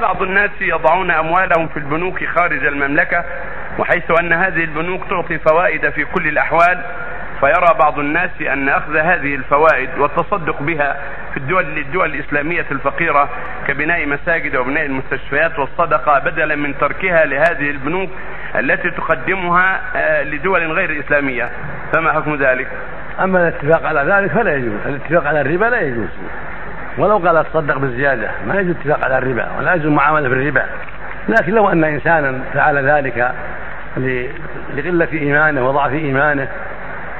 بعض الناس يضعون أموالهم في البنوك خارج المملكة وحيث أن هذه البنوك تعطي فوائد في كل الأحوال فيرى بعض الناس أن أخذ هذه الفوائد والتصدق بها في الدول الدول الإسلامية الفقيرة كبناء مساجد وبناء المستشفيات والصدقة بدلا من تركها لهذه البنوك التي تقدمها آه، لدول غير إسلامية فما حكم ذلك؟ أما الاتفاق على ذلك فلا يجوز، الاتفاق على الربا لا يجوز ولو قال تصدق بالزيادة ما يجوز اتفاق على الربا ولا يجوز المعامله بالربا لكن لو أن إنسانا فعل ذلك لقلة إيمانه وضعف إيمانه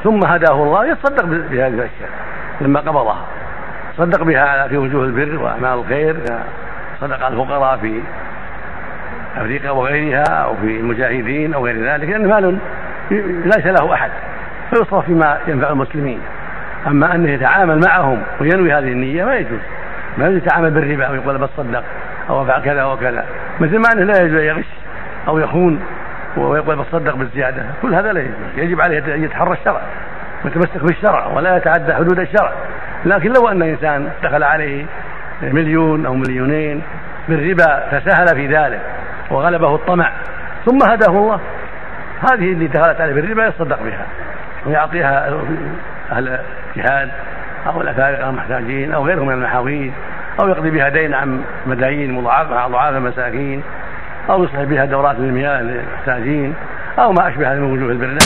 ثم هداه الله يتصدق بهذه الأشياء لما قبضها. صدق بها في وجوه البر وأعمال الخير صدق على الفقراء في أفريقيا وغيرها أو في المجاهدين أو غير ذلك لأن مال ليس له أحد فيصرف فيما ينفع المسلمين. أما أنه يتعامل معهم وينوي هذه النية ما يجوز. ما يجوز يتعامل بالربا أو يقول بتصدق أو أفعل كذا وكذا مثل ما أنه لا يجوز يغش أو يخون ويقول بتصدق بالزيادة. كل هذا لا يجوز. يجب عليه أن يتحرى الشرع ويتمسك بالشرع ولا يتعدى حدود الشرع. لكن لو أن إنسان دخل عليه مليون أو مليونين بالربا تساهل في ذلك وغلبه الطمع. ثم هداه الله. هذه اللي دخلت عليه بالربا يصدق بها ويعطيها أهل الجهاد أو الأفارقة المحتاجين أو غيرهم من المحاويج أو يقضي بها دين عن مدايين مضاعفة أضعاف المساكين أو يصلح بها دورات المياه للمحتاجين أو ما أشبه من وجوه البر